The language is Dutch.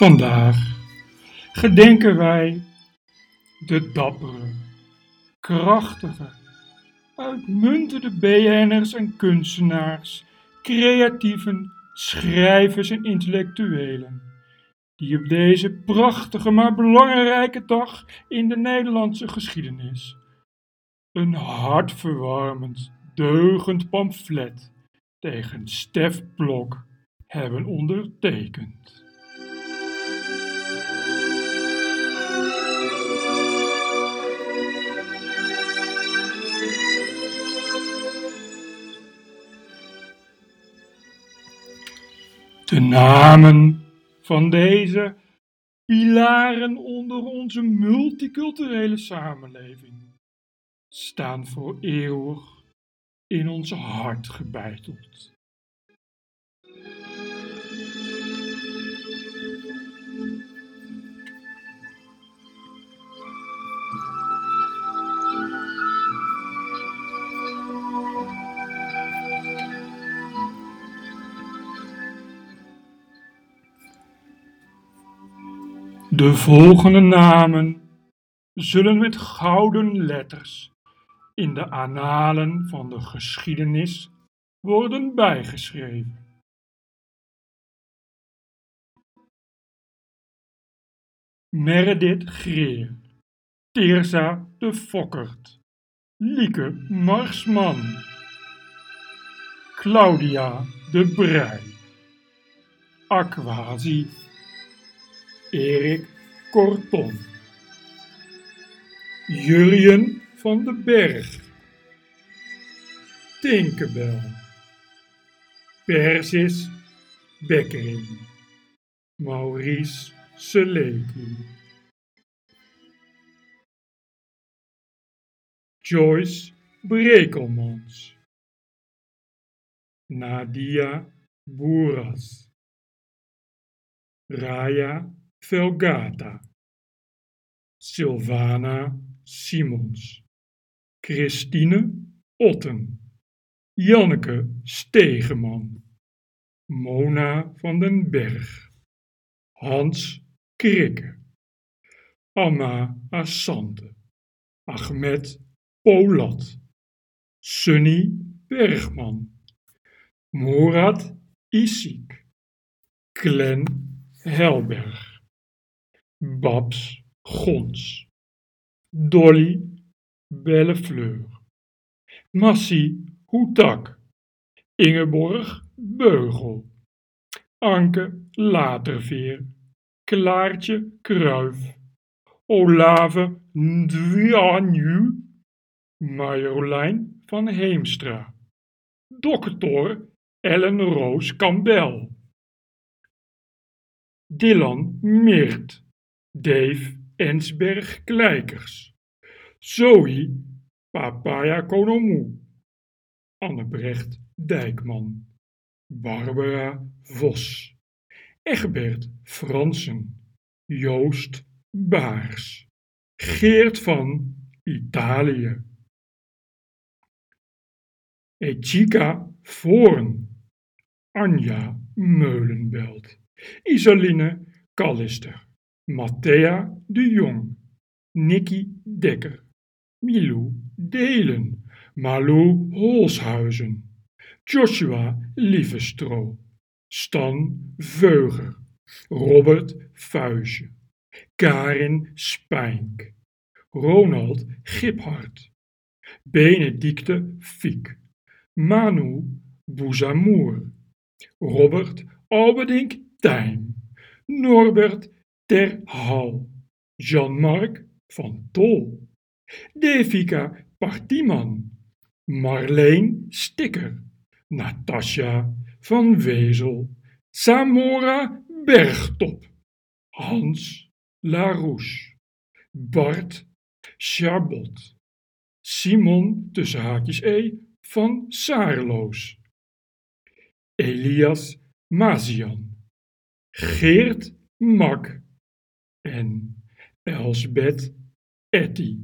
Vandaag gedenken wij de dappere, krachtige, uitmuntende BN'ers en kunstenaars, creatieven, schrijvers en intellectuelen, die op deze prachtige maar belangrijke dag in de Nederlandse geschiedenis een hartverwarmend, deugend pamflet tegen Stef Blok hebben ondertekend. De namen van deze pilaren onder onze multiculturele samenleving staan voor eeuwig in ons hart gebeiteld. De volgende namen zullen met gouden letters in de annalen van de geschiedenis worden bijgeschreven. Meredith Greer, Teersa de Fokkert, Lieke Marsman, Claudia de Brij, Aquasi, Erik Korton, Jurjen van de Berg, Tinkerbell, Persis Bekkering, Maurice Seleki, Joyce Brekelmans, Nadia Boeras, Raya Velgata, Sylvana Simons, Christine Otten, Janneke Stegeman, Mona van den Berg, Hans Krikke, Amma Assante, Ahmed Polat, Sunny Bergman, Morat Isik, Glenn Helberg, Babs Gons, Dolly Bellefleur, Massie Hoetak, Ingeborg Beugel, Anke Laterveer, Klaartje Kruif, Olave Ndwianu, Marjolein van Heemstra, Dokter Ellen Roos Campbell, Dylan Meert, Dave Ensberg Kleikers, Zoe Papaya Konomu, Annebrecht Dijkman, Barbara Vos, Egbert Fransen, Joost Baars, Geert van Italië, Echika Voorn, Anja Meulenbelt, Isaline Callister, Matthea de Jong, Nicky Dekker, Milou Delen, Malou Holshuizen, Joshua Lievestro, Stan Veuger, Robert Fuisje, Karin Spijnk, Ronald Giphart, Benedicte Fiek, Manu Bouzamour, Robert Albedink Tijn, Norbert Ter Hal, Jean-Marc van Tol, Devika Partiman, Marleen Stikker, Natasja van Wezel, Samora Bergtop, Hans Larouche, Bart Chabot, Simon tussen haakjes E van Saarloos, Elias Mazian, Geert Mak en Elsbeth Etty.